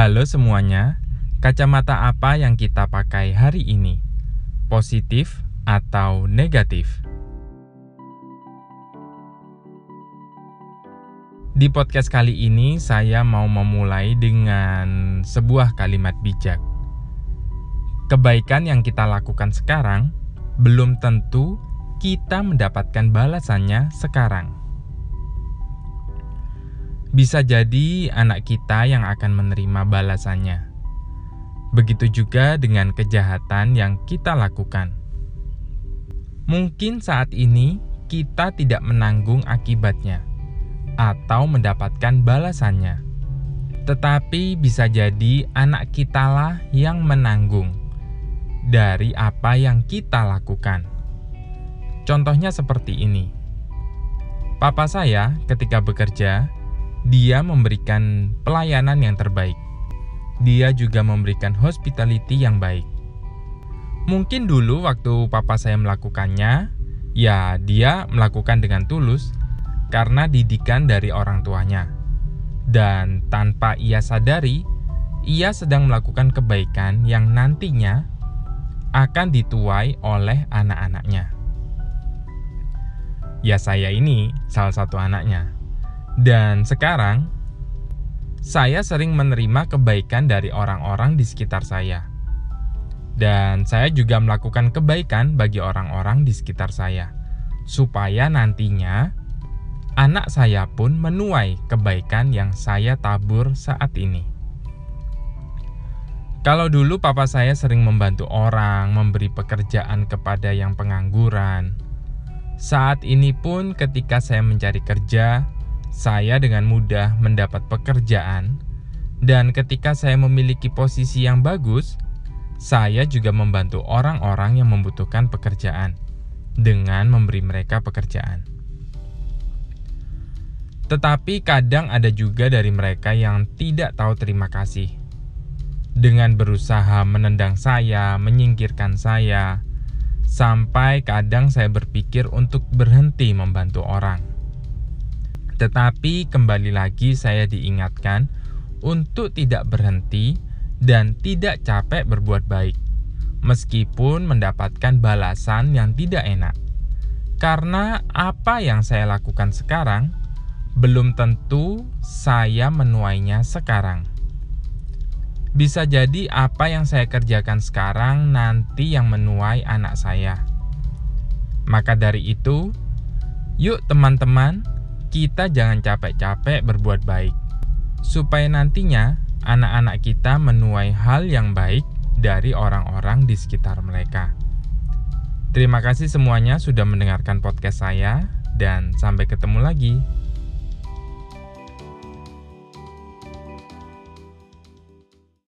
Halo semuanya, kacamata apa yang kita pakai hari ini? Positif atau negatif? Di podcast kali ini, saya mau memulai dengan sebuah kalimat bijak. Kebaikan yang kita lakukan sekarang belum tentu kita mendapatkan balasannya sekarang. Bisa jadi anak kita yang akan menerima balasannya. Begitu juga dengan kejahatan yang kita lakukan. Mungkin saat ini kita tidak menanggung akibatnya atau mendapatkan balasannya, tetapi bisa jadi anak kitalah yang menanggung dari apa yang kita lakukan. Contohnya seperti ini: papa saya, ketika bekerja, dia memberikan pelayanan yang terbaik. Dia juga memberikan hospitality yang baik. Mungkin dulu waktu papa saya melakukannya, ya dia melakukan dengan tulus karena didikan dari orang tuanya. Dan tanpa ia sadari, ia sedang melakukan kebaikan yang nantinya akan dituai oleh anak-anaknya. Ya saya ini salah satu anaknya. Dan sekarang, saya sering menerima kebaikan dari orang-orang di sekitar saya. Dan saya juga melakukan kebaikan bagi orang-orang di sekitar saya, supaya nantinya anak saya pun menuai kebaikan yang saya tabur saat ini. Kalau dulu papa saya sering membantu orang, memberi pekerjaan kepada yang pengangguran. Saat ini pun ketika saya mencari kerja, saya dengan mudah mendapat pekerjaan, dan ketika saya memiliki posisi yang bagus, saya juga membantu orang-orang yang membutuhkan pekerjaan dengan memberi mereka pekerjaan. Tetapi kadang ada juga dari mereka yang tidak tahu terima kasih. Dengan berusaha menendang saya, menyingkirkan saya, sampai kadang saya berpikir untuk berhenti membantu orang. Tetapi kembali lagi saya diingatkan untuk tidak berhenti dan tidak capek berbuat baik, meskipun mendapatkan balasan yang tidak enak. Karena apa yang saya lakukan sekarang belum tentu saya menuainya sekarang. Bisa jadi apa yang saya kerjakan sekarang nanti yang menuai anak saya. Maka dari itu, yuk teman-teman, kita jangan capek-capek berbuat baik, supaya nantinya anak-anak kita menuai hal yang baik dari orang-orang di sekitar mereka. Terima kasih semuanya sudah mendengarkan podcast saya, dan sampai ketemu lagi.